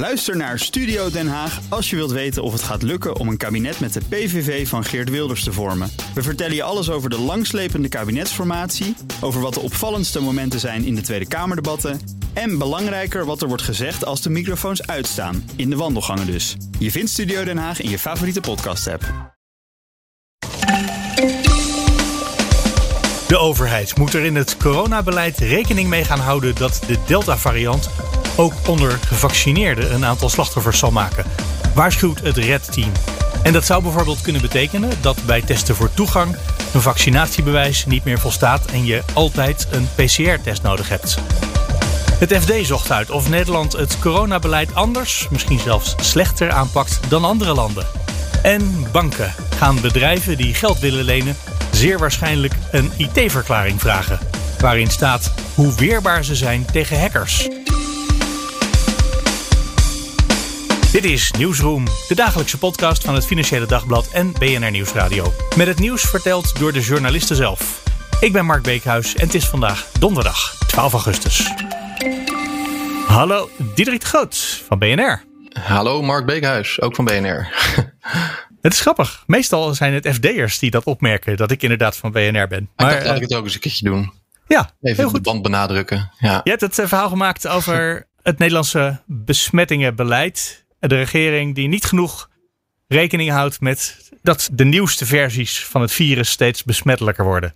Luister naar Studio Den Haag als je wilt weten of het gaat lukken om een kabinet met de PVV van Geert Wilders te vormen. We vertellen je alles over de langslepende kabinetsformatie, over wat de opvallendste momenten zijn in de Tweede Kamerdebatten en belangrijker wat er wordt gezegd als de microfoons uitstaan, in de wandelgangen dus. Je vindt Studio Den Haag in je favoriete podcast-app. De overheid moet er in het coronabeleid rekening mee gaan houden dat de Delta-variant ook onder gevaccineerden een aantal slachtoffers zal maken, waarschuwt het RED-team. En dat zou bijvoorbeeld kunnen betekenen dat bij testen voor toegang een vaccinatiebewijs niet meer volstaat en je altijd een PCR-test nodig hebt. Het FD zocht uit of Nederland het coronabeleid anders, misschien zelfs slechter aanpakt dan andere landen. En banken gaan bedrijven die geld willen lenen zeer waarschijnlijk een IT-verklaring vragen, waarin staat hoe weerbaar ze zijn tegen hackers. Dit is Nieuwsroom, de dagelijkse podcast van het Financiële Dagblad en BNR Nieuwsradio. Met het nieuws verteld door de journalisten zelf. Ik ben Mark Beekhuis en het is vandaag donderdag 12 augustus. Hallo, Diederik de Groot van BNR. Hallo, Mark Beekhuis, ook van BNR. Het is grappig. Meestal zijn het FD'ers die dat opmerken, dat ik inderdaad van BNR ben. Maar, ik dacht, laat ik het ook eens een keertje doen. Ja, Even de band benadrukken. Ja. Je hebt het eh, verhaal gemaakt over het Nederlandse besmettingenbeleid. De regering die niet genoeg rekening houdt met dat de nieuwste versies van het virus steeds besmettelijker worden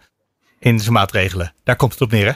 in zijn maatregelen. Daar komt het op neer, hè?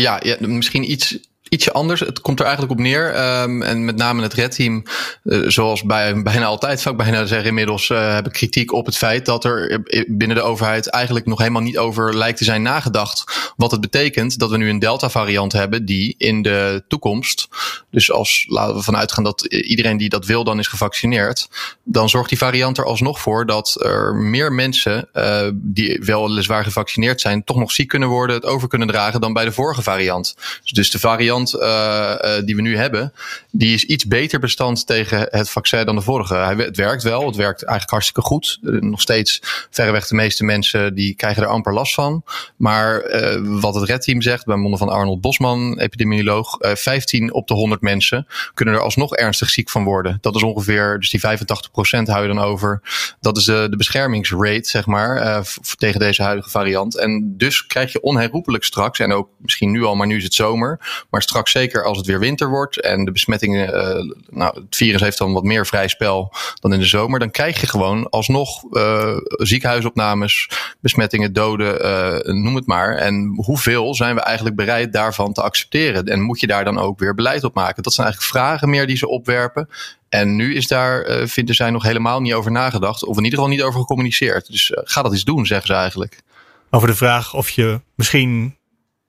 Ja, ja misschien iets ietsje anders. Het komt er eigenlijk op neer. Um, en met name het redteam, uh, zoals bij bijna altijd, ik bijna zeggen inmiddels, uh, heb ik kritiek op het feit dat er binnen de overheid eigenlijk nog helemaal niet over lijkt te zijn nagedacht. Wat het betekent dat we nu een Delta variant hebben die in de toekomst, dus als laten we vanuit gaan dat iedereen die dat wil dan is gevaccineerd, dan zorgt die variant er alsnog voor dat er meer mensen uh, die weliswaar gevaccineerd zijn, toch nog ziek kunnen worden, het over kunnen dragen dan bij de vorige variant. Dus de variant uh, die we nu hebben, die is iets beter bestand tegen het vaccin dan de vorige. Hij, het werkt wel, het werkt eigenlijk hartstikke goed. Uh, nog steeds verreweg de meeste mensen die krijgen er amper last van. Maar wat het redteam zegt, bij monden van Arnold Bosman, epidemioloog, 15 op de 100 mensen kunnen er alsnog ernstig ziek van worden. Dat is ongeveer, dus die 85% hou je dan over. Dat is de, de beschermingsrate, zeg maar, tegen deze huidige variant. En dus krijg je onherroepelijk straks, en ook misschien nu al, maar nu is het zomer, maar straks zeker als het weer winter wordt en de besmettingen, uh, nou, het virus heeft dan wat meer vrij spel dan in de zomer, dan krijg je gewoon alsnog uh, ziekenhuisopnames, besmettingen, doden, uh, noem het maar. En hoeveel zijn we eigenlijk bereid daarvan te accepteren? En moet je daar dan ook weer beleid op maken? Dat zijn eigenlijk vragen meer die ze opwerpen. En nu is daar, vinden zij nog helemaal niet over nagedacht, of in ieder geval niet over gecommuniceerd. Dus ga dat eens doen, zeggen ze eigenlijk. Over de vraag of je misschien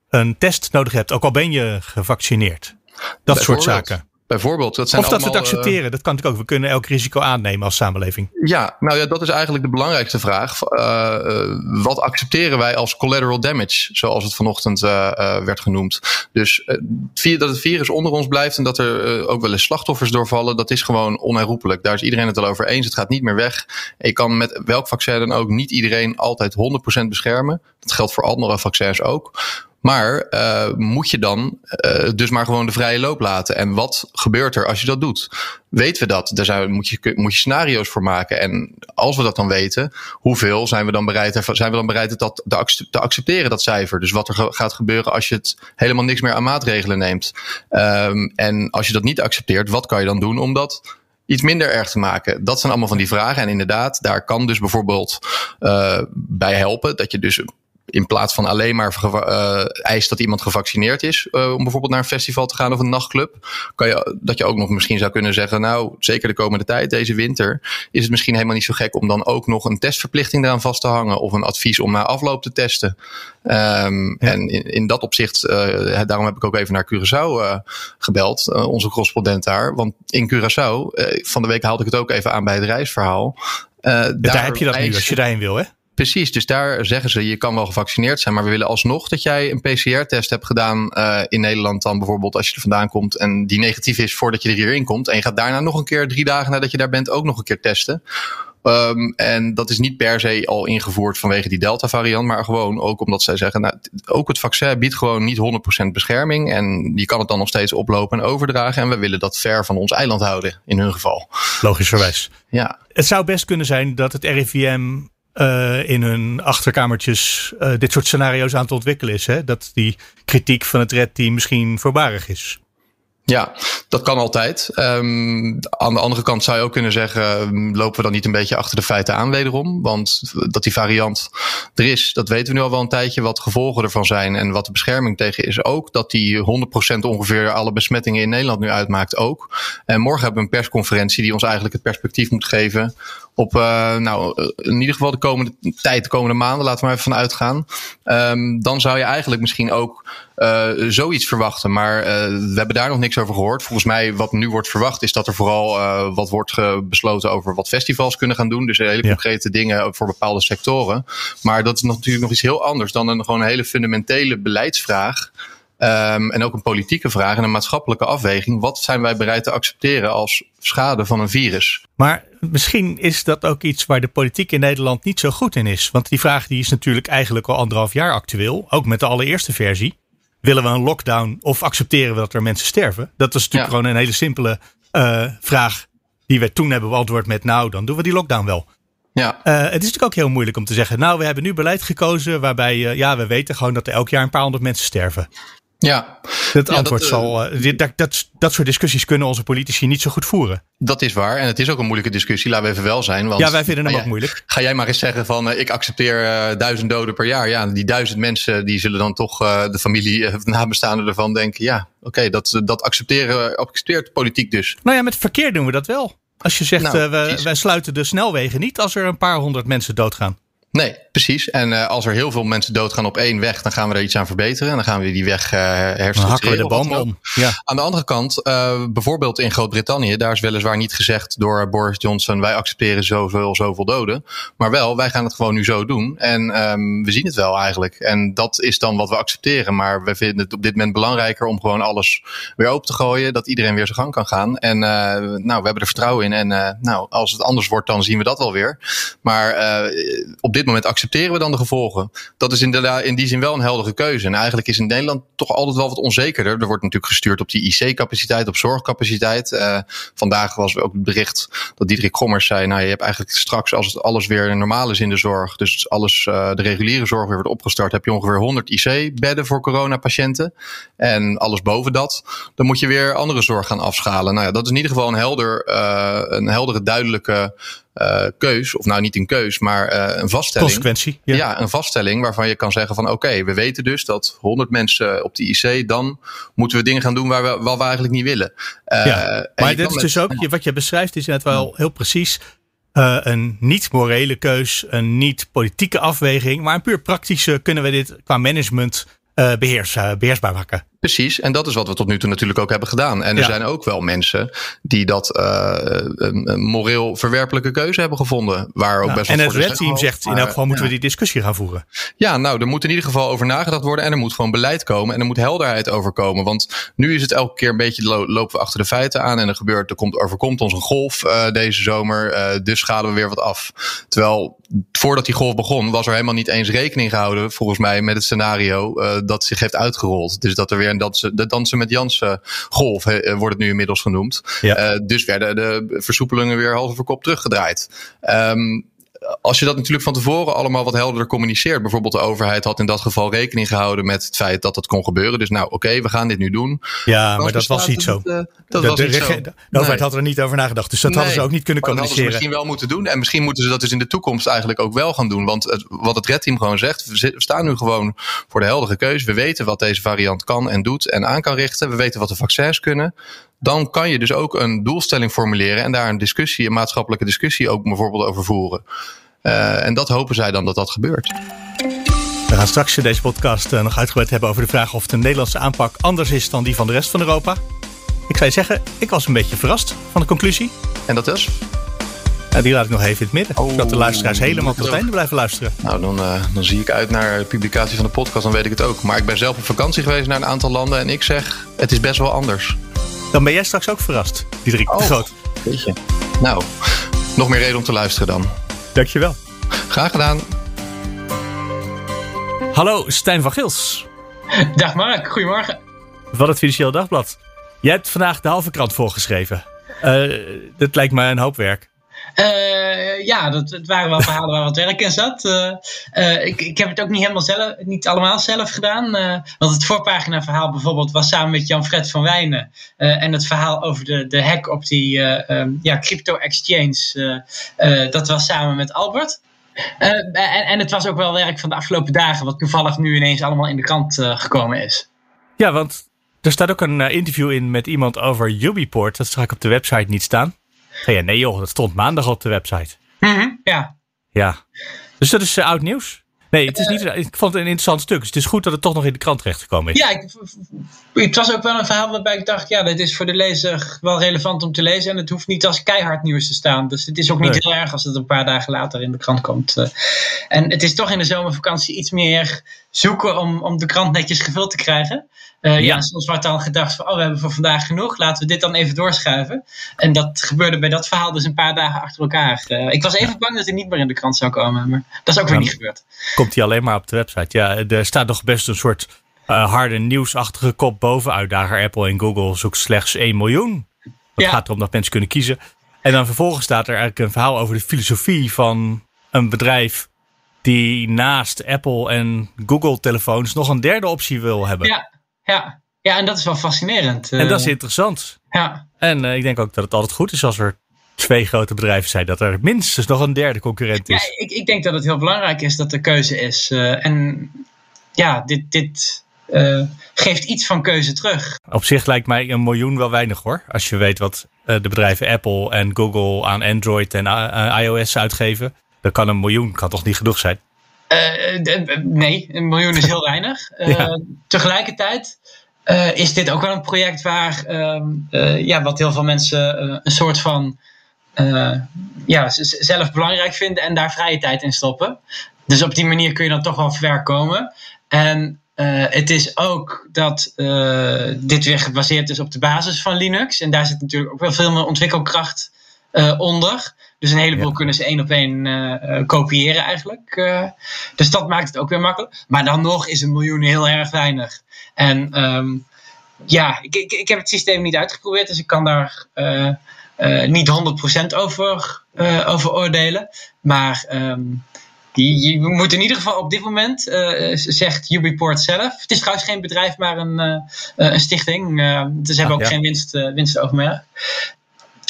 een test nodig hebt, ook al ben je gevaccineerd. Dat soort zaken. Bijvoorbeeld. Dat zijn of dat allemaal, we het accepteren, dat kan natuurlijk ook. We kunnen elk risico aannemen als samenleving. Ja, nou ja, dat is eigenlijk de belangrijkste vraag. Uh, wat accepteren wij als collateral damage, zoals het vanochtend uh, werd genoemd? Dus dat het virus onder ons blijft en dat er ook wel eens slachtoffers doorvallen, dat is gewoon onherroepelijk. Daar is iedereen het al over eens. Het gaat niet meer weg. En je kan met welk vaccin dan ook niet iedereen altijd 100% beschermen. Dat geldt voor andere vaccins ook. Maar uh, moet je dan uh, dus maar gewoon de vrije loop laten? En wat gebeurt er als je dat doet? Weten we dat? Daar zijn, moet, je, moet je scenario's voor maken. En als we dat dan weten, hoeveel zijn we dan bereid, zijn we dan bereid dat te accepteren, dat cijfer? Dus wat er gaat gebeuren als je het helemaal niks meer aan maatregelen neemt. Um, en als je dat niet accepteert, wat kan je dan doen om dat iets minder erg te maken? Dat zijn allemaal van die vragen. En inderdaad, daar kan dus bijvoorbeeld uh, bij helpen dat je dus in plaats van alleen maar uh, eist dat iemand gevaccineerd is uh, om bijvoorbeeld naar een festival te gaan of een nachtclub, kan je dat je ook nog misschien zou kunnen zeggen, nou zeker de komende tijd, deze winter, is het misschien helemaal niet zo gek om dan ook nog een testverplichting eraan vast te hangen of een advies om na afloop te testen. Um, ja. En in, in, dat opzicht, uh, daarom heb ik ook even naar Curaçao gebeld, onze correspondent daar, want in Curaçao, van de week haalde ik het ook even aan bij het reisverhaal. daar, daar heb je dat nu als je daarheen wil, hè? Precies, dus daar zeggen ze, je kan wel gevaccineerd zijn, maar we willen alsnog dat jij een PCR-test hebt gedaan uh, in Nederland dan bijvoorbeeld als je er vandaan komt en die negatief is voordat je er hierin komt. En je gaat daarna nog een keer, drie dagen nadat je daar bent, ook nog een keer testen Um, en dat is niet per se al ingevoerd vanwege die Delta-variant, maar gewoon ook omdat zij zeggen, nou, ook het vaccin biedt gewoon niet 100% bescherming. En je kan het dan nog steeds oplopen en overdragen. En we willen dat ver van ons eiland houden, in hun geval. Logischerwijs. Ja. Het zou best kunnen zijn dat het RIVM uh, in hun achterkamertjes uh, dit soort scenario's aan het ontwikkelen is. Hè? Dat die kritiek van het Red Team misschien voorbarig is. Ja, dat kan altijd. Um, aan de andere kant zou je ook kunnen zeggen, ehm, lopen we dan niet een beetje achter de feiten aan wederom? Want dat die variant er is, dat weten we nu al wel een tijdje. Wat gevolgen ervan zijn en wat de bescherming tegen is ook. Dat die 100% ongeveer alle besmettingen in Nederland nu uitmaakt ook. En morgen hebben we een persconferentie die ons eigenlijk het perspectief moet geven op, uh, nou, in ieder geval de komende tijd, de komende maanden, laten we maar even van uitgaan. Um, dan zou je eigenlijk misschien ook uh, zoiets verwachten. Maar uh, we hebben daar nog niks over gehoord. Volgens mij, wat nu wordt verwacht, is dat er vooral uh, wat wordt besloten over wat festivals kunnen gaan doen. Dus hele ja. concrete dingen voor bepaalde sectoren. Maar dat is natuurlijk nog iets heel anders dan een gewoon een hele fundamentele beleidsvraag. Um, en ook een politieke vraag en een maatschappelijke afweging. Wat zijn wij bereid te accepteren als schade van een virus? Maar misschien is dat ook iets waar de politiek in Nederland niet zo goed in is. Want die vraag die is natuurlijk eigenlijk al anderhalf jaar actueel. Ook met de allereerste versie. Willen we een lockdown of accepteren we dat er mensen sterven? Dat was natuurlijk ja. gewoon een hele simpele uh, vraag die we toen hebben beantwoord met nou, dan doen we die lockdown wel. Ja. Uh, het is natuurlijk ook heel moeilijk om te zeggen, nou, we hebben nu beleid gekozen waarbij, uh, ja, we weten gewoon dat er elk jaar een paar honderd mensen sterven. Ja. Het antwoord ja, dat, zal. Uh, dat, dat, dat soort discussies kunnen onze politici niet zo goed voeren. Dat is waar. En het is ook een moeilijke discussie, laten we even wel zijn. Want, ja, wij vinden hem ook jij, moeilijk. Ga jij maar eens zeggen van uh, ik accepteer uh, duizend doden per jaar. Ja, die duizend mensen die zullen dan toch de familie, de nabestaanden ervan denken. Ja, oké, okay, dat, dat accepteren, accepteert politiek dus. Nou ja, met verkeer doen we dat wel. Als je zegt, nou, we, wij sluiten de snelwegen niet als er een paar honderd mensen doodgaan. Nee, precies. En uh, als er heel veel mensen doodgaan op één weg, dan gaan we er iets aan verbeteren. En dan gaan we die weg uh, herstructureren. Dan hakken we de boom om. Ja. Aan de andere kant, uh, bijvoorbeeld in Groot-Brittannië, daar is weliswaar niet gezegd door Boris Johnson, wij accepteren zoveel, zoveel doden. Maar wel, wij gaan het gewoon nu zo doen. En um, we zien het wel eigenlijk. En dat is dan wat we accepteren. Maar we vinden het op dit moment belangrijker om gewoon alles weer open te gooien. Dat iedereen weer zijn gang kan gaan. En nou, we hebben er vertrouwen in. En nou, als het anders wordt, dan zien we dat wel weer. Maar op dit moment accepteren we dan de gevolgen. Dat is inderdaad in die zin wel een heldere keuze. En eigenlijk is in Nederland toch altijd wel wat onzekerder. Er wordt natuurlijk gestuurd op die IC-capaciteit, op zorgcapaciteit. Uh, vandaag was ook het bericht dat Diederik Gommers zei: Nou, je hebt eigenlijk straks, als het alles weer normaal is in de zorg, dus alles, uh, de reguliere zorg weer wordt opgestart, heb je ongeveer 100 IC-bedden voor coronapatiënten. En alles boven dat, dan moet je weer andere zorg gaan afschalen. Nou ja, dat is in ieder geval een, helder, uh, een heldere, duidelijke uh, keus, of nou niet een keus, maar uh, een vaststelling. Consequentie. Ja. ja. een vaststelling waarvan je kan zeggen van oké, okay, we weten dus dat 100 mensen op de IC, dan moeten we dingen gaan doen waar we, wat we eigenlijk niet willen. Uh, ja, maar dit is dus ook, wat je beschrijft is net wel heel precies. Uh, een niet morele keus, een niet politieke afweging, maar een puur praktische kunnen we dit qua management beheers, beheersbaar maken. Precies, en dat is wat we tot nu toe natuurlijk ook hebben gedaan. En er ja. zijn ook wel mensen die dat uh, een, moreel verwerpelijke keuze hebben gevonden. Waar ook best en het Red Team zegt, in elk geval moeten ja. we die discussie gaan voeren. Ja, nou, er moet in ieder geval over nagedacht worden. En er moet gewoon beleid komen. En er moet helderheid over komen. Want nu is het elke keer een beetje, lo lopen we achter de feiten aan. En er gebeurt, er komt, overkomt ons een golf uh, deze zomer. Uh, dus schalen we weer wat af. Terwijl, voordat die golf begon, was er helemaal niet eens rekening gehouden, volgens mij, met het scenario dat zich heeft uitgerold. Dus dat er weer een dansen, de dansen met Jansen golf he, wordt het nu inmiddels genoemd. Ja. Uh, dus werden de versoepelingen weer kop teruggedraaid. Um, als je dat natuurlijk van tevoren allemaal wat helderder communiceert. Bijvoorbeeld de overheid had in dat geval rekening gehouden met het feit dat dat kon gebeuren. Dus nou oké, okay, we gaan dit nu doen. Ja, maar dat was niet zo. Het, uh, dat de, was de, niet zo. De overheid nee. had er niet over nagedacht. Dus dat nee, hadden ze ook niet kunnen communiceren. Dat hadden ze misschien wel moeten doen. En misschien moeten ze dat dus in de toekomst eigenlijk ook wel gaan doen. Want het, wat het redteam gewoon zegt. We staan nu gewoon voor de heldere keuze. We weten wat deze variant kan en doet en aan kan richten. We weten wat de vaccins kunnen dan kan je dus ook een doelstelling formuleren en daar een discussie, een maatschappelijke discussie ook bijvoorbeeld over voeren. Uh, en dat hopen zij dan dat dat gebeurt. We gaan straks in deze podcast uh, nog uitgebreid hebben over de vraag of de Nederlandse aanpak anders is dan die van de rest van Europa. Ik zou je zeggen, ik was een beetje verrast van de conclusie. En dat is? Ja, die laat ik nog even in het midden. Oh, zodat de luisteraars helemaal tot het einde blijven luisteren. Nou, dan, uh, dan zie ik uit naar de publicatie van de podcast, dan weet ik het ook. Maar ik ben zelf op vakantie geweest naar een aantal landen en ik zeg, het is best wel anders. Dan ben jij straks ook verrast, Diederik oh, de Groot. Weet je. Nou, nog meer reden om te luisteren dan. Dankjewel. Graag gedaan. Hallo, Stijn van Gils. Dag Mark, goedemorgen. Van het Financieel Dagblad. Jij hebt vandaag de halve krant voorgeschreven. Uh, dat lijkt me een hoop werk. Uh, ja, dat, het waren wel verhalen waar wat werk in zat. Uh, uh, ik, ik heb het ook niet helemaal zelf, niet allemaal zelf gedaan. want het voorpagina verhaal bijvoorbeeld was samen met Jan-Fred van Wijnen. en het verhaal over de, de hack op die um, ja, crypto exchange. dat was samen met Albert. En, en, het was ook wel werk van de afgelopen dagen. Wat toevallig nu ineens allemaal in de krant gekomen is. Ja, want er staat ook een interview in met iemand over Ubiport. Dat zag ik op de website niet staan. Ja, nee joh, dat stond maandag op de website. Mm ja. Ja. Dus dat is uh, oud nieuws? Nee, het is niet, ik vond het een interessant stuk. Dus het is goed dat het toch nog in de krant terechtgekomen is. Ja, ik, het was ook wel een verhaal waarbij ik dacht... ja, dit is voor de lezer wel relevant om te lezen... en het hoeft niet als keihard nieuws te staan. Dus het is ook niet nee. heel erg als het een paar dagen later in de krant komt. Uh, en het is toch in de zomervakantie iets meer zoeken... om, om de krant netjes gevuld te krijgen. Uh, ja. ja, soms wordt dan gedacht van, oh, we hebben voor vandaag genoeg, laten we dit dan even doorschuiven. En dat gebeurde bij dat verhaal dus een paar dagen achter elkaar. Uh, ik was even bang dat hij niet meer in de krant zou komen, maar dat is ook weer niet gebeurd. Komt hij alleen maar op de website. Ja, er staat nog best een soort uh, harde nieuwsachtige kop boven. Uitdager Apple en Google zoekt slechts 1 miljoen. Het gaat erom dat mensen kunnen kiezen. En dan vervolgens staat er eigenlijk een verhaal over de filosofie van een bedrijf die naast Apple en Google telefoons nog een derde optie wil hebben. Ja, ja. ja, en dat is wel fascinerend. En dat is interessant. Ja. En uh, ik denk ook dat het altijd goed is als er twee grote bedrijven zijn, dat er minstens nog een derde concurrent is. Ja, ik, ik denk dat het heel belangrijk is dat er keuze is. Uh, en ja, dit, dit uh, geeft iets van keuze terug. Op zich lijkt mij een miljoen wel weinig hoor. Als je weet wat de bedrijven Apple en Google aan Android en iOS uitgeven. Dan kan een miljoen kan toch niet genoeg zijn? Uh, nee, een miljoen is heel weinig. Ja. Tegelijkertijd is dit ook wel een project waar, ja, wat heel veel mensen een soort van ja, zelf belangrijk vinden en daar vrije tijd in stoppen. Dus op die manier kun je dan toch wel ver komen. En het is ook dat dit weer gebaseerd is op de basis van Linux. En daar zit natuurlijk ook wel veel meer ontwikkelkracht onder. Dus een heleboel ja. kunnen ze één op één uh, kopiëren eigenlijk. Uh, dus dat maakt het ook weer makkelijk. Maar dan nog is een miljoen heel erg weinig. En um, ja, ik, ik, ik, heb het systeem niet uitgeprobeerd, dus ik kan daar uh, niet 100% over, over oordelen. Maar um, je, je, moet in ieder geval op dit moment, zegt Ubiport zelf. Het is trouwens geen bedrijf, maar een, een stichting. dus ze hebben ah, ook ja. geen winst, winstoogmerk.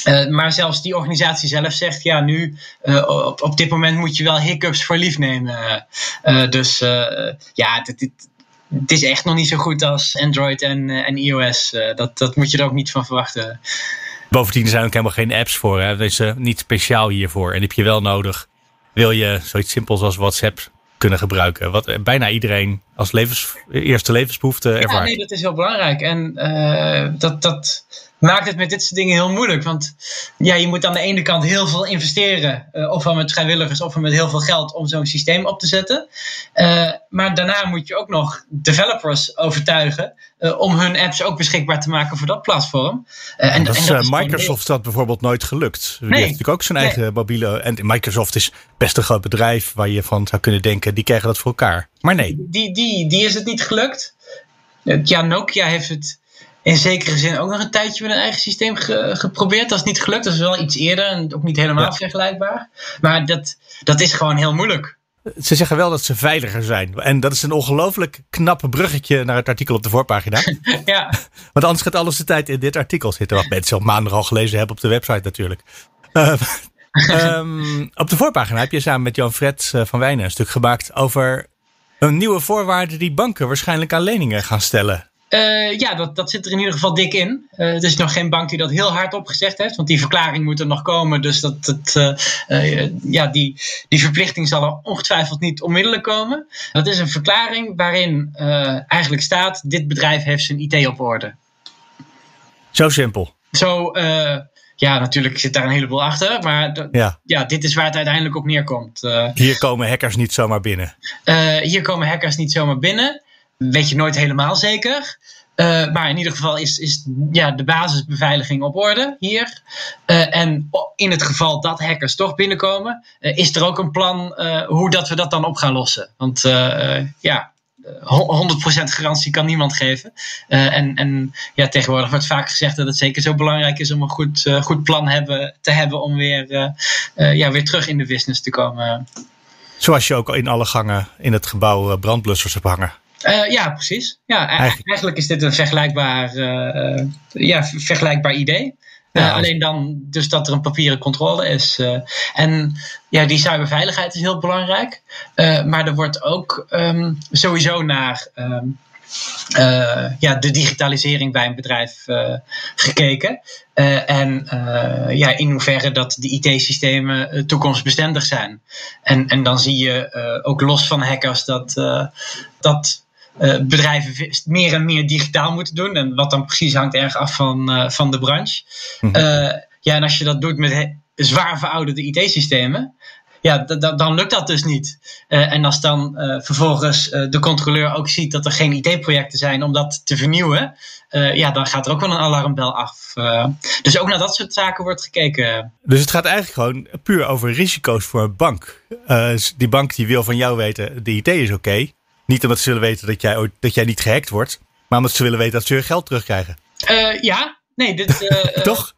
Uh, maar zelfs die organisatie zelf zegt, ja, nu uh, op, op dit moment moet je wel hiccups voor lief nemen. Uh, dus ja, dit, dit, het is echt nog niet zo goed als Android en, en iOS. dat, dat moet je er ook niet van verwachten. Bovendien er zijn ook helemaal geen apps voor. Hè? Dat is niet speciaal hiervoor. En heb je wel nodig. Wil je zoiets simpels als WhatsApp kunnen gebruiken. Wat bijna iedereen als levens, eerste levensbehoefte ervaart. Ja, nee, dat is heel belangrijk. En uh, dat, dat maakt het met dit soort dingen heel moeilijk. Want ja, je moet aan de ene kant heel veel investeren. Uh, ofwel met vrijwilligers, ofwel met heel veel geld om zo'n systeem op te zetten. Uh, maar daarna moet je ook nog developers overtuigen uh, om hun apps ook beschikbaar te maken voor dat platform. en, dat is, en dat is Microsoft dat bijvoorbeeld nooit gelukt. Die nee, heeft natuurlijk ook zijn eigen nee. mobiele. En Microsoft is best een groot bedrijf waar je van zou kunnen denken, die krijgen dat voor elkaar. Maar nee. Die, die, die is het niet gelukt. Ja, Nokia heeft het in zekere zin ook nog een tijdje met een eigen systeem ge, geprobeerd. Dat is niet gelukt. Dat is wel iets eerder en ook niet helemaal ja. vergelijkbaar. Maar dat, dat is gewoon heel moeilijk. Ze zeggen wel dat ze veiliger zijn. En dat is een ongelooflijk knappe bruggetje naar het artikel op de voorpagina. ja. Want anders gaat alles de tijd in dit artikel zitten. Wat mensen op maandag al gelezen hebben op de website natuurlijk. Uh, um, op de voorpagina heb je samen met Jan Fred uh, van Wijnen een stuk gemaakt over een nieuwe voorwaarde die banken waarschijnlijk aan leningen gaan stellen. Uh, ja, dat, dat zit er in ieder geval dik in. Uh, er is nog geen bank die dat heel hard opgezegd heeft, want die verklaring moet er nog komen. Dus dat, dat, uh, ja, die, die verplichting zal er ongetwijfeld niet onmiddellijk komen. Dat is een verklaring waarin eigenlijk staat: dit bedrijf heeft zijn IT op orde. Zo simpel. Zo, ja, natuurlijk zit daar een heleboel achter, maar ja. ja. dit is waar het uiteindelijk op neerkomt. hier komen hackers niet zomaar binnen. hier komen hackers niet zomaar binnen weet je nooit helemaal zeker. maar in ieder geval is, is ja, de basisbeveiliging op orde hier. en in het geval dat hackers toch binnenkomen, is er ook een plan hoe dat we dat dan op gaan lossen. Want ja, 100% garantie kan niemand geven. En, en ja, tegenwoordig wordt vaak gezegd dat het zeker zo belangrijk is om een goed, goed plan hebben, te hebben om weer, ja, weer terug in de business te komen. Zoals je ook in alle gangen in het gebouw brandblussers hebt hangen. Ja, precies. Ja, eigenlijk. eigenlijk. is dit een vergelijkbaar, ja, vergelijkbaar idee. Ja, alleen dan dus dat er een papieren controle is. En ja, die cyberveiligheid is heel belangrijk. Maar er wordt ook um, sowieso naar um, uh, ja, de digitalisering bij een bedrijf gekeken. en ja, in hoeverre dat de IT-systemen toekomstbestendig zijn. En, en dan zie je ook los van hackers dat, dat bedrijven meer en meer digitaal moeten doen. En wat dan precies hangt erg af van, uh, van de branche. Mm ja, en als je dat doet met zwaar verouderde IT-systemen, ja, dan lukt dat dus niet. Uh, en als dan uh, vervolgens uh, de controleur ook ziet dat er geen IT-projecten zijn om dat te vernieuwen, ja, dan gaat er ook wel een alarmbel af. dus ook naar dat soort zaken wordt gekeken. Dus het gaat eigenlijk gewoon puur over risico's voor een bank. die bank die wil van jou weten, de IT is oké. Niet omdat ze willen weten dat jij, dat jij niet gehackt wordt, maar omdat ze willen weten dat ze hun geld terugkrijgen. Uh, ja, nee, dit, uh, toch?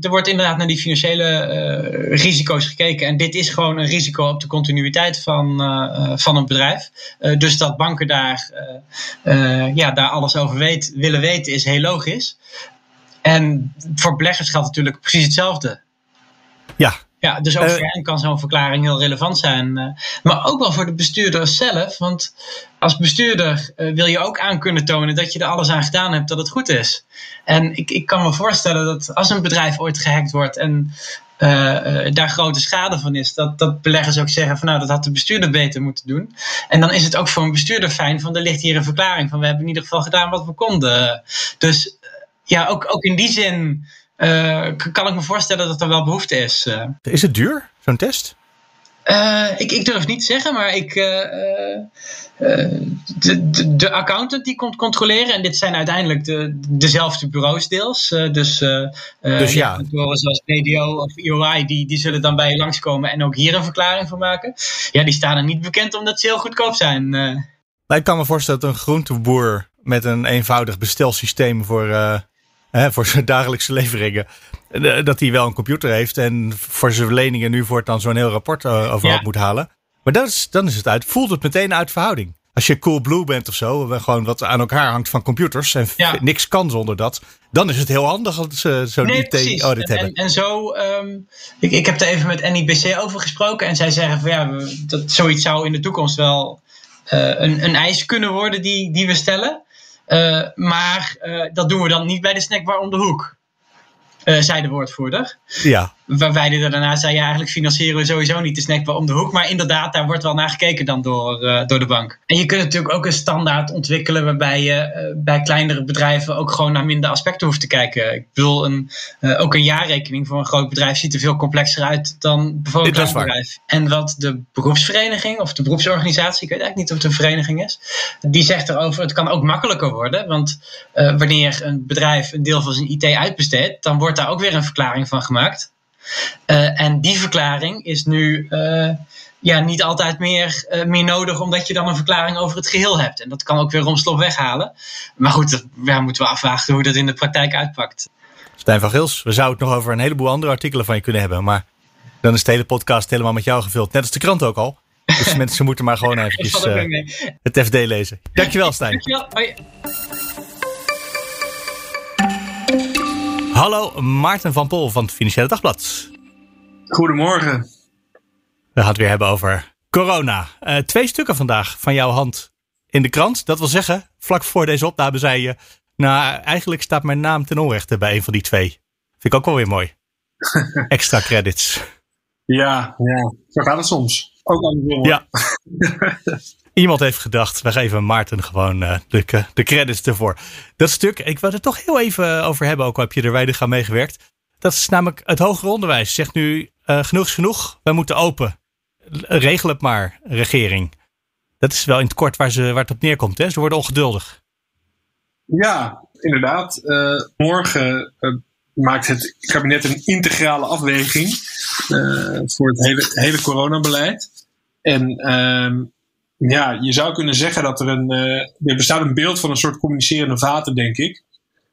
Er wordt inderdaad naar die financiële uh, risico's gekeken. En dit is gewoon een risico op de continuïteit van, van een bedrijf. dus dat banken daar, ja, daar alles over weet, willen weten, is heel logisch. En voor beleggers geldt natuurlijk precies hetzelfde. Ja, ja, dus ook uh, voor hen kan zo'n verklaring heel relevant zijn. Uh, maar ook wel voor de bestuurder zelf. Want als bestuurder uh, wil je ook aan kunnen tonen dat je er alles aan gedaan hebt dat het goed is. En ik, ik kan me voorstellen dat als een bedrijf ooit gehackt wordt en daar grote schade van is, dat, dat beleggers ook zeggen van nou dat had de bestuurder beter moeten doen. En dan is het ook voor een bestuurder fijn van er ligt hier een verklaring van we hebben in ieder geval gedaan wat we konden. Dus ja, ook, ook in die zin kan ik me voorstellen dat er wel behoefte is. Uh. Is het duur, zo'n test? Uh, ik, ik, durf niet te zeggen, maar ik, de, de, de, accountant die komt controleren, en dit zijn uiteindelijk de, dezelfde bureaus deels. dus dus ja. kantoren zoals BDO of EOI, die, die zullen dan bij je langskomen en ook hier een verklaring voor maken. Ja, die staan er niet bekend omdat ze heel goedkoop zijn. ik kan me voorstellen dat een groenteboer met een eenvoudig bestelsysteem voor hè, voor zijn dagelijkse leveringen. Eh, dat hij wel een computer heeft en voor zijn leningen nu voor dan zo'n heel rapport uh, overhoop moet halen. Maar dat is, dan is het uit, voelt het meteen uit verhouding. Als je cool blue bent of zo, gewoon wat aan elkaar hangt van computers en niks kan zonder dat, dan is het heel handig als ze zo'n nee, IT-audit hebben. En, en zo, um, ik, ik heb er even met NIBC over gesproken en zij zeggen van ja, dat zoiets zou in de toekomst wel uh, een, een eis kunnen worden die, die we stellen. Uh, maar uh, dat doen we dan niet bij de snackbar om de hoek. Uh, zei de woordvoerder. Ja. Waarbij hij daarna zei, ja, eigenlijk financieren we sowieso niet de snackbar om de hoek. Maar inderdaad, daar wordt wel naar gekeken dan door, uh, door de bank. En je kunt natuurlijk ook een standaard ontwikkelen waarbij je uh, bij kleinere bedrijven ook gewoon naar minder aspecten hoeft te kijken. Ik bedoel, een, ook een jaarrekening voor een groot bedrijf ziet er veel complexer uit dan bijvoorbeeld een klein bedrijf. En wat de beroepsvereniging of de beroepsorganisatie, ik weet eigenlijk niet of het een vereniging is, die zegt erover, het kan ook makkelijker worden. Want wanneer een bedrijf een deel van zijn IT uitbesteedt, dan wordt daar ook weer een verklaring van gemaakt. Uh, en die verklaring is nu uh, ja, niet altijd meer, uh, meer nodig, omdat je dan een verklaring over het geheel hebt. En dat kan ook weer romslop weghalen. Maar goed, ja, moeten we afwachten hoe dat in de praktijk uitpakt. Stijn van Gils, we zouden het nog over een heleboel andere artikelen van je kunnen hebben. Maar dan is de hele podcast helemaal met jou gevuld. Net als de krant ook al. Dus mensen moeten maar gewoon even het FD lezen. Dankjewel, Stijn. Dankjewel. Hoi. Hallo, Maarten van Pol van het Financiële Dagblad. Goedemorgen. We gaan het weer hebben over corona. Uh, twee stukken vandaag van jouw hand in de krant. Dat wil zeggen, vlak voor deze opname zei je... Nou, eigenlijk staat mijn naam ten onrechte bij een van die twee. Vind ik ook wel weer mooi. Extra credits. Ja, ja, zo gaat het soms. Ook andersom. Ja. Iemand heeft gedacht, we geven Maarten gewoon uh, de, de credits ervoor. Dat stuk, ik wil het toch heel even over hebben, ook al heb je er weinig aan meegewerkt. Dat is namelijk het hoger onderwijs. Zegt nu, uh, genoeg is genoeg, wij moeten open. Regel het maar, regering. Dat is wel in het kort waar, ze, waar het op neerkomt. Hè? Ze worden ongeduldig. Ja, inderdaad. Morgen maakt het kabinet een integrale afweging voor het hele, hele coronabeleid. En ehm, ja, je zou kunnen zeggen dat er een. er bestaat een beeld van een soort communicerende vaten, denk ik.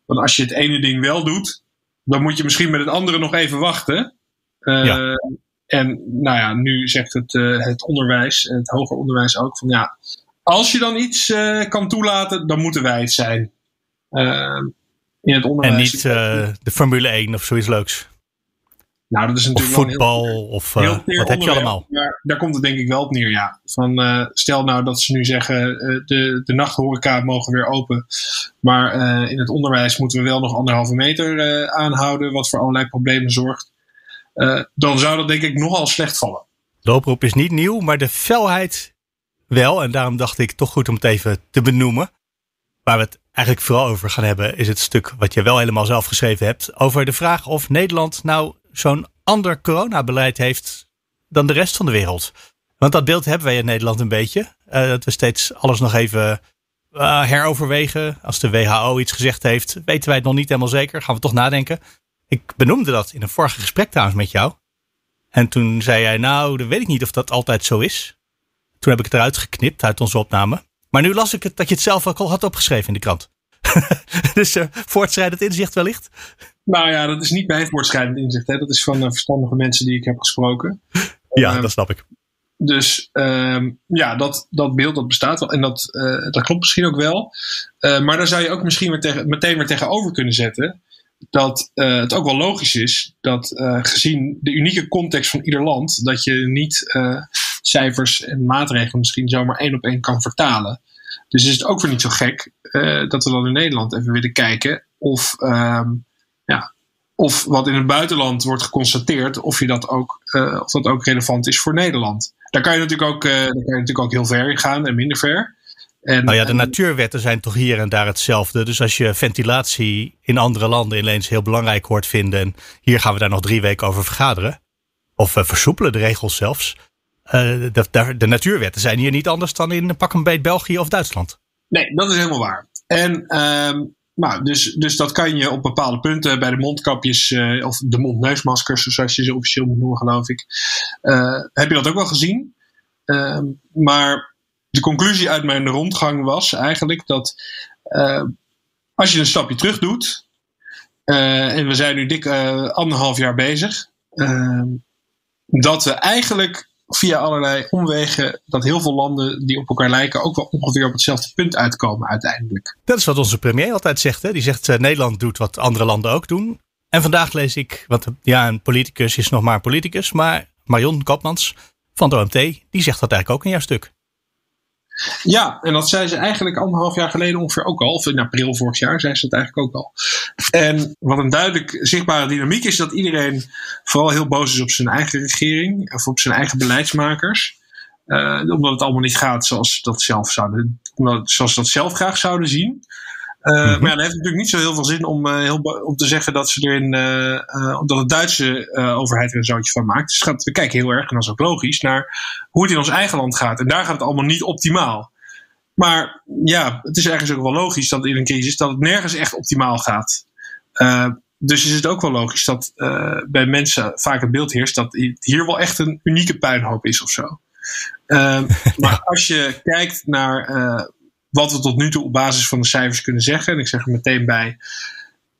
Want als je het ene ding wel doet, dan moet je misschien met het andere nog even wachten. Ja. En nou ja, nu zegt het, het onderwijs, het hoger onderwijs ook van ja, als je dan iets kan toelaten, dan moeten wij het zijn. In het onderwijs. En niet de Formule 1 of zoiets leuks. Nou, dat is natuurlijk of voetbal heel, of uh, wat heb je allemaal? Maar daar komt het denk ik wel op neer, ja. Van, uh, stel nou dat ze nu zeggen, de, de nachthoreca mogen weer open. Maar in het onderwijs moeten we wel nog anderhalve meter aanhouden, wat voor allerlei problemen zorgt. dan zou dat denk ik nogal slecht vallen. De oproep is niet nieuw, maar de felheid wel. En daarom dacht ik toch goed om het even te benoemen. Waar we het eigenlijk vooral over gaan hebben, is het stuk wat je wel helemaal zelf geschreven hebt. Over de vraag of Nederland nou zo'n ander coronabeleid heeft dan de rest van de wereld. Want dat beeld hebben wij in Nederland een beetje. Uh, dat we steeds alles nog even uh, heroverwegen. Als de WHO iets gezegd heeft, weten wij het nog niet helemaal zeker. Gaan we toch nadenken. Ik benoemde dat in een vorige gesprek trouwens met jou. En toen zei jij, nou, dan weet ik niet of dat altijd zo is. Toen heb ik het eruit geknipt uit onze opname. Maar nu las ik het dat je het zelf ook al had opgeschreven in de krant. dus uh, voortschrijdend inzicht wellicht? Nou ja, dat is niet mijn voortschrijdend inzicht. Hè. Dat is van uh, verstandige mensen die ik heb gesproken. Ja, uh, dat snap ik. Dus ehm, ja, dat, dat beeld dat bestaat wel. En dat, uh, dat klopt misschien ook wel. maar daar zou je ook misschien weer tegen, meteen weer tegenover kunnen zetten. Dat het ook wel logisch is dat gezien de unieke context van ieder land, dat je niet cijfers en maatregelen misschien zomaar één op één kan vertalen. Dus is het ook weer niet zo gek dat we dan in Nederland even willen kijken of, um, ja, of wat in het buitenland wordt geconstateerd, of, je dat ook, uh, of dat ook relevant is voor Nederland. Daar kan je natuurlijk ook, uh, daar kan je natuurlijk ook heel ver in gaan en minder ver. En, nou ja, de natuurwetten zijn toch hier en daar hetzelfde. Dus als je ventilatie in andere landen ineens heel belangrijk hoort vinden. En hier gaan we daar nog drie weken over vergaderen. Of versoepelen de regels zelfs. De, de, natuurwetten zijn hier niet anders dan in pak een beet België of Duitsland. Nee, dat is helemaal waar. En um, nou, dus, dus dat kan je op bepaalde punten bij de mondkapjes uh, of de mondneusmaskers, zoals je ze officieel moet noemen, geloof ik. Uh, heb je dat ook wel gezien? Uh, maar de conclusie uit mijn rondgang was eigenlijk dat als je een stapje terug doet, en we zijn nu dik anderhalf jaar bezig, ehm, dat we eigenlijk via allerlei omwegen dat heel veel landen die op elkaar lijken ook wel ongeveer op hetzelfde punt uitkomen uiteindelijk. Dat is wat onze premier altijd zegt. Hè? Die zegt uh, Nederland doet wat andere landen ook doen. En vandaag lees ik, want ja, een politicus is nog maar een politicus, maar Marion Kopmans van de OMT, die zegt dat eigenlijk ook in jouw stuk. Ja, en dat zei ze eigenlijk anderhalf jaar geleden ongeveer ook al. Of in april vorig jaar zei ze het eigenlijk ook al. En wat een duidelijk zichtbare dynamiek is dat iedereen vooral heel boos is op zijn eigen regering. Of op zijn eigen beleidsmakers. Uh, omdat het allemaal niet gaat zoals, dat zelf zouden, zoals dat zelf graag zouden zien. Uh, mm-hmm. Maar ja, dat heeft natuurlijk niet zo heel veel zin om, uh, heel, om te zeggen dat ze erin, uh, dat de Duitse overheid er een zoutje van maakt. Dus gaat, we kijken heel erg, en dat is ook logisch, naar hoe het in ons eigen land gaat. En daar gaat het allemaal niet optimaal. Maar ja, het is ergens ook wel logisch dat in een crisis dat het nergens echt optimaal gaat. dus is het ook wel logisch dat bij mensen vaak het beeld heerst dat hier wel echt een unieke puinhoop is of zo. maar als je kijkt naar wat we tot nu toe op basis van de cijfers kunnen zeggen. En ik zeg er meteen bij,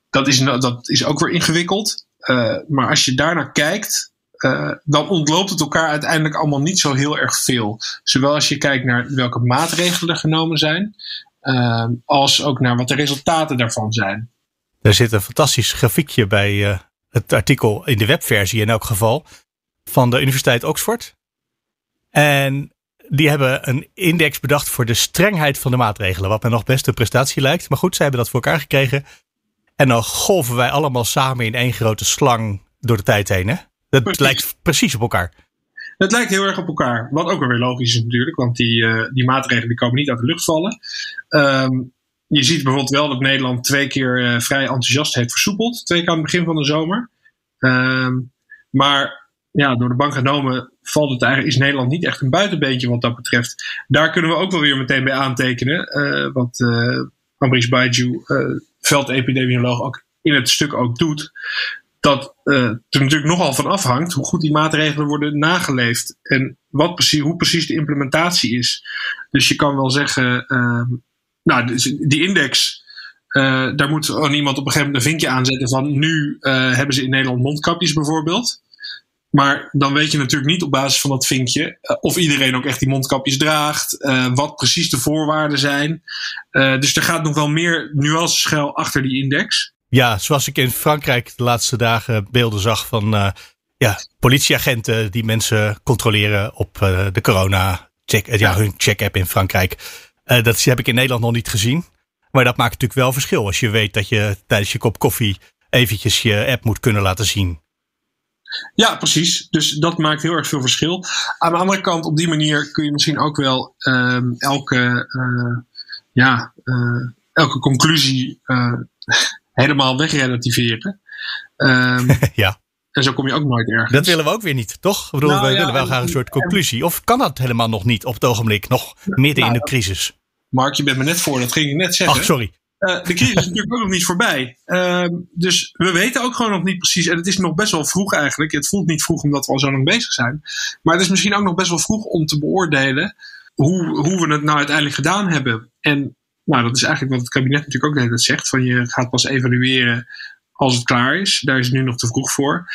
dat is, dat is ook weer ingewikkeld. Uh, maar als je daarnaar kijkt, uh, dan ontloopt het elkaar uiteindelijk allemaal niet zo heel erg veel. Zowel als je kijkt naar welke maatregelen genomen zijn, uh, als ook naar wat de resultaten daarvan zijn. Er zit een fantastisch grafiekje bij het artikel in de webversie in elk geval van de Universiteit Oxford. En die hebben een index bedacht voor de strengheid van de maatregelen. Wat me nog best een prestatie lijkt. Maar goed, ze hebben dat voor elkaar gekregen. En dan golven wij allemaal samen in één grote slang door de tijd heen. Hè? Dat lijkt precies op elkaar. Het lijkt heel erg op elkaar. Wat ook weer logisch is natuurlijk. Want die, uh, die maatregelen die komen niet uit de lucht vallen. Um, je ziet bijvoorbeeld wel dat Nederland twee keer uh, vrij enthousiast heeft versoepeld. Twee keer aan het begin van de zomer. Um, maar ja, door de bank genomen valt het eigenlijk, is Nederland niet echt een buitenbeentje wat dat betreft. Daar kunnen we ook wel weer meteen bij aantekenen. Uh, want uh, Ambrish Baiju, veldepidemioloog, ook in het stuk ook doet, dat uh, er natuurlijk nogal van afhangt hoe goed die maatregelen worden nageleefd en wat precies, hoe precies de implementatie is. Dus je kan wel zeggen, uh, nou, dus die index, daar moet iemand op een gegeven moment een vinkje aanzetten van nu hebben ze in Nederland mondkapjes bijvoorbeeld. Maar dan weet je natuurlijk niet op basis van dat vinkje of iedereen ook echt die mondkapjes draagt, wat precies de voorwaarden zijn. dus er gaat nog wel meer nuanceschuil achter die index. Ja, zoals ik in Frankrijk de laatste dagen beelden zag van ja, politieagenten die mensen controleren op de corona check, ja, ja. hun check-app in Frankrijk. Dat heb ik in Nederland nog niet gezien. Maar dat maakt natuurlijk wel verschil als je weet dat je tijdens je kop koffie eventjes je app moet kunnen laten zien. Ja, precies. Dus dat maakt heel erg veel verschil. Aan de andere kant, op die manier kun je misschien ook wel uh, elke, uh, ja, uh, elke conclusie helemaal wegrelativeren. Um, ja. En zo kom je ook nooit ergens. Dat willen we ook weer niet, toch? Ik bedoel, nou, we ja, willen wel graag een soort conclusie. Of kan dat helemaal nog niet op het ogenblik, nog midden nou, in de crisis? Mark, je bent me net voor, dat ging ik net zeggen. Ach, sorry. Uh, de crisis is natuurlijk ook nog niet voorbij. Uh, dus we weten ook gewoon nog niet precies. En het is nog best wel vroeg eigenlijk. Het voelt niet vroeg omdat we al zo lang bezig zijn. Maar het is misschien ook nog best wel vroeg om te beoordelen hoe, hoe we het nou uiteindelijk gedaan hebben. En nou, dat is eigenlijk wat het kabinet natuurlijk ook de hele tijd zegt. Van je gaat pas evalueren als het klaar is. Daar is het nu nog te vroeg voor.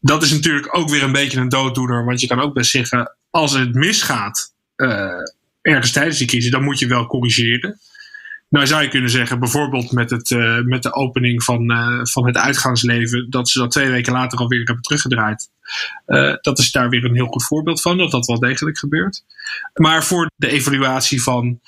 Dat is natuurlijk ook weer een beetje een dooddoener. Want je kan ook best zeggen, als het misgaat uh, ergens tijdens die crisis, dan moet je wel corrigeren. Nou zou je kunnen zeggen, bijvoorbeeld met, het, uh, met de opening van, uh, van het uitgaansleven, dat ze dat twee weken later alweer hebben teruggedraaid. Uh, dat is daar weer een heel goed voorbeeld van, dat dat wel degelijk gebeurt. Maar voor de evaluatie van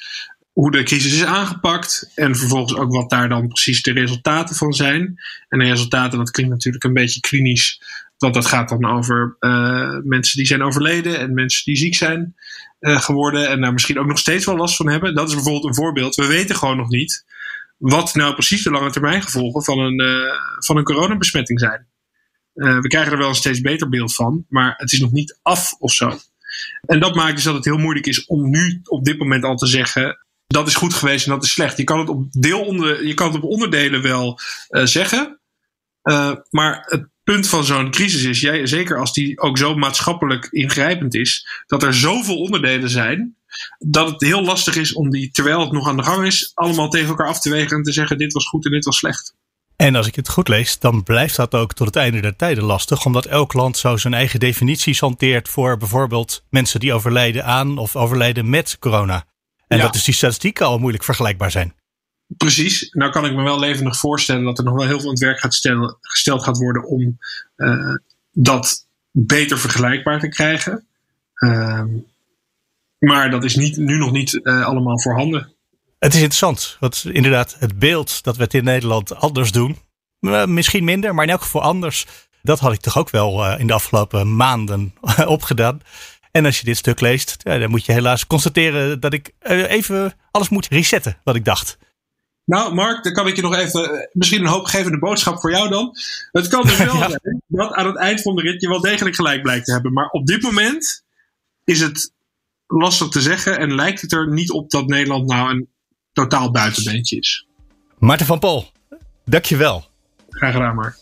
hoe de crisis is aangepakt en vervolgens ook wat daar dan precies de resultaten van zijn. En de resultaten, dat klinkt natuurlijk een beetje klinisch, want dat gaat dan over mensen die zijn overleden en mensen die ziek zijn uh, geworden en daar misschien ook nog steeds wel last van hebben. Dat is bijvoorbeeld een voorbeeld. We weten gewoon nog niet wat nou precies de lange termijn gevolgen van een, uh, van een coronabesmetting zijn. we krijgen er wel een steeds beter beeld van, maar het is nog niet af of zo. En dat maakt dus dat het heel moeilijk is om nu op dit moment al te zeggen dat is goed geweest en dat is slecht. Je kan het op, deel onder, je kan het op onderdelen wel zeggen. Uh, maar het punt van zo'n crisis is, jij, zeker als die ook zo maatschappelijk ingrijpend is, dat er zoveel onderdelen zijn, dat het heel lastig is om die, terwijl het nog aan de gang is, allemaal tegen elkaar af te wegen en te zeggen: dit was goed en dit was slecht. En als ik het goed lees, dan blijft dat ook tot het einde der tijden lastig, omdat elk land zo zijn eigen definities hanteert voor bijvoorbeeld mensen die overlijden aan of overlijden met corona. En ja. dat is die statistieken al moeilijk vergelijkbaar zijn. Precies. Nou kan ik me wel levendig voorstellen dat er nog wel heel veel in het werk gaat stellen, gesteld gaat worden om uh, dat beter vergelijkbaar te krijgen. Uh, maar dat is niet, nu nog niet uh, allemaal voorhanden. Het is interessant, want inderdaad, het beeld dat we het in Nederland anders doen, misschien minder, maar in elk geval anders, dat had ik toch ook wel in de afgelopen maanden opgedaan. En als je dit stuk leest, ja, dan moet je helaas constateren dat ik even alles moet resetten wat ik dacht. Nou, Mark, dan kan ik je nog even, uh, misschien een hoopgevende boodschap voor jou dan. Het kan dus wel ja. zijn dat aan het eind van de rit je wel degelijk gelijk blijkt te hebben. Maar op dit moment is het lastig te zeggen en lijkt het er niet op dat Nederland nou een totaal buitenbeentje is. Maarten van Pol, dankjewel. Graag gedaan, Mark.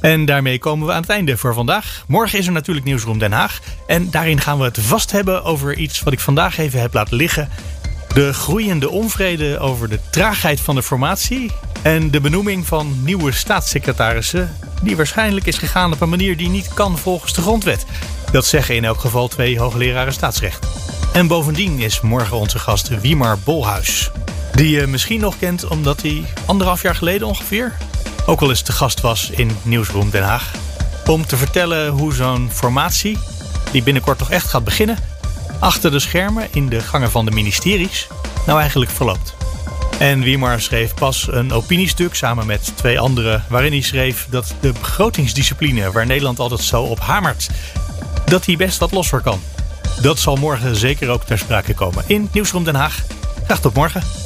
En daarmee komen we aan het einde voor vandaag. Morgen is er natuurlijk Nieuwsroom Den Haag. En daarin gaan we het vast hebben over iets wat ik vandaag even heb laten liggen. De groeiende onvrede over de traagheid van de formatie. En de benoeming van nieuwe staatssecretarissen. Die waarschijnlijk is gegaan op een manier die niet kan volgens de grondwet. Dat zeggen in elk geval twee hoogleraren staatsrecht. En bovendien is morgen onze gast Wiemar Bolhuis. Die je misschien nog kent omdat hij anderhalf jaar geleden ongeveer ook al eens te gast was in Nieuwsroom Den Haag. Om te vertellen hoe zo'n formatie, die binnenkort toch echt gaat beginnen, achter de schermen in de gangen van de ministeries, nou eigenlijk verloopt. En Wiemar schreef pas een opiniestuk samen met twee anderen, waarin hij schreef dat de begrotingsdiscipline, waar Nederland altijd zo op hamert, dat die best wat losser kan. Dat zal morgen zeker ook ter sprake komen in Nieuwsroom Den Haag. Graag tot morgen.